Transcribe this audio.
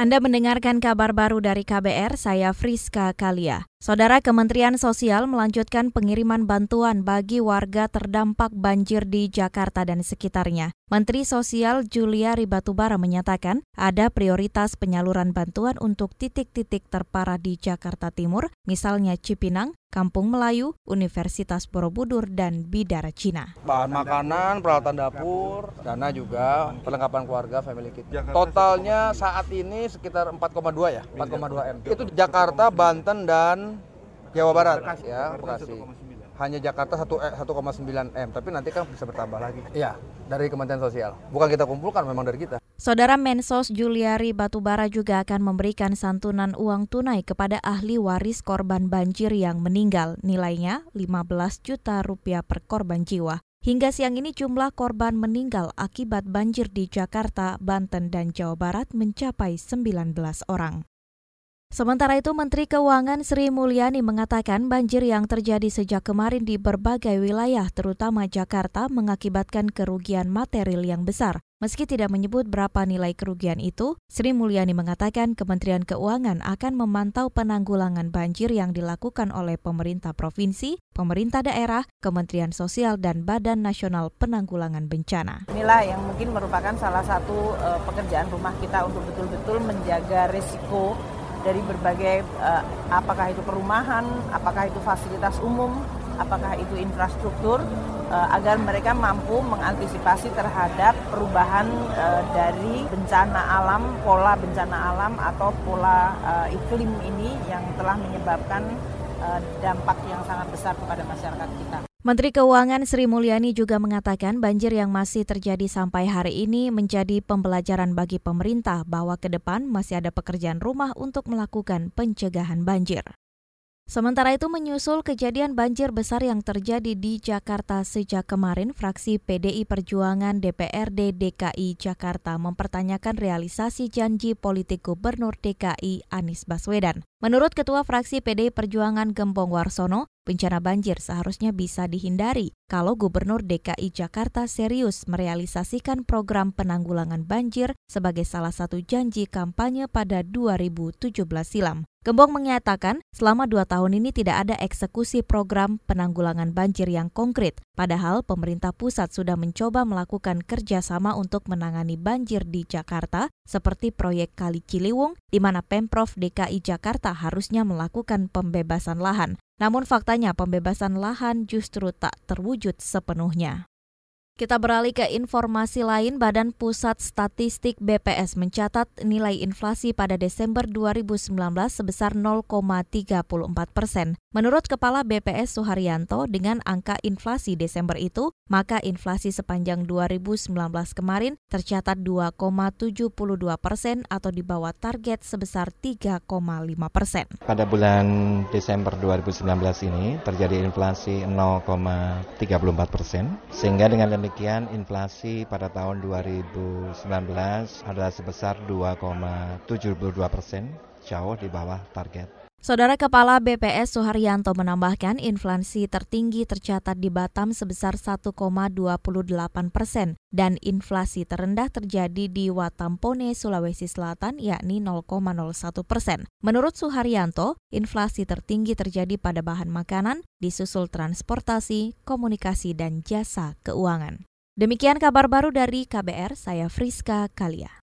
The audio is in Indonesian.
Anda mendengarkan kabar baru dari KBR, saya Friska Kalia. Saudara Kementerian Sosial melanjutkan pengiriman bantuan bagi warga terdampak banjir di Jakarta dan sekitarnya. Menteri Sosial Julia Ribatubara menyatakan ada prioritas penyaluran bantuan untuk titik-titik terparah di Jakarta Timur, misalnya Cipinang, Kampung Melayu, Universitas Borobudur, dan Bidara Cina. Bahan makanan, peralatan dapur, dana juga, perlengkapan keluarga, family kit. Totalnya saat ini sekitar 4,2 ya, 4,2 M. Itu Jakarta, Banten, dan Jawa Barat ya, Bekasi. Hanya Jakarta 1,9 M, tapi nanti kan bisa bertambah lagi. Iya, dari Kementerian Sosial. Bukan kita kumpulkan, memang dari kita. Saudara Mensos Juliari Batubara juga akan memberikan santunan uang tunai kepada ahli waris korban banjir yang meninggal. Nilainya 15 juta rupiah per korban jiwa. Hingga siang ini jumlah korban meninggal akibat banjir di Jakarta, Banten, dan Jawa Barat mencapai 19 orang. Sementara itu, Menteri Keuangan Sri Mulyani mengatakan banjir yang terjadi sejak kemarin di berbagai wilayah, terutama Jakarta, mengakibatkan kerugian material yang besar. Meski tidak menyebut berapa nilai kerugian itu, Sri Mulyani mengatakan Kementerian Keuangan akan memantau penanggulangan banjir yang dilakukan oleh pemerintah provinsi, pemerintah daerah, Kementerian Sosial, dan Badan Nasional Penanggulangan Bencana. Inilah yang mungkin merupakan salah satu uh, pekerjaan rumah kita untuk betul-betul menjaga risiko dari berbagai uh, apakah itu perumahan, apakah itu fasilitas umum, apakah itu infrastruktur uh, agar mereka mampu mengantisipasi terhadap perubahan uh, dari bencana alam, pola bencana alam atau pola uh, iklim ini yang telah menyebabkan uh, dampak yang sangat besar kepada masyarakat kita. Menteri Keuangan Sri Mulyani juga mengatakan banjir yang masih terjadi sampai hari ini menjadi pembelajaran bagi pemerintah bahwa ke depan masih ada pekerjaan rumah untuk melakukan pencegahan banjir. Sementara itu menyusul kejadian banjir besar yang terjadi di Jakarta sejak kemarin, fraksi PDI Perjuangan DPRD DKI Jakarta mempertanyakan realisasi janji politik Gubernur DKI Anies Baswedan. Menurut Ketua Fraksi PDI Perjuangan Gembong Warsono, bencana banjir seharusnya bisa dihindari kalau Gubernur DKI Jakarta serius merealisasikan program penanggulangan banjir sebagai salah satu janji kampanye pada 2017 silam. Gembong menyatakan selama dua tahun ini tidak ada eksekusi program penanggulangan banjir yang konkret, padahal pemerintah pusat sudah mencoba melakukan kerjasama untuk menangani banjir di Jakarta, seperti proyek Kali Ciliwung, di mana Pemprov DKI Jakarta harusnya melakukan pembebasan lahan. Namun faktanya pembebasan lahan justru tak terwujud sepenuhnya. Kita beralih ke informasi lain, Badan Pusat Statistik BPS mencatat nilai inflasi pada Desember 2019 sebesar 0,34 persen. Menurut Kepala BPS Suharyanto, dengan angka inflasi Desember itu, maka inflasi sepanjang 2019 kemarin tercatat 2,72 persen atau di bawah target sebesar 3,5 persen. Pada bulan Desember 2019 ini terjadi inflasi 0,34 persen, sehingga dengan demikian inflasi pada tahun 2019 adalah sebesar 2,72 persen, jauh di bawah target. Saudara Kepala BPS Suharyanto menambahkan inflasi tertinggi tercatat di Batam sebesar 1,28 persen dan inflasi terendah terjadi di Watampone, Sulawesi Selatan yakni 0,01 persen. Menurut Suharyanto, inflasi tertinggi terjadi pada bahan makanan, disusul transportasi, komunikasi, dan jasa keuangan. Demikian kabar baru dari KBR, saya Friska Kalia.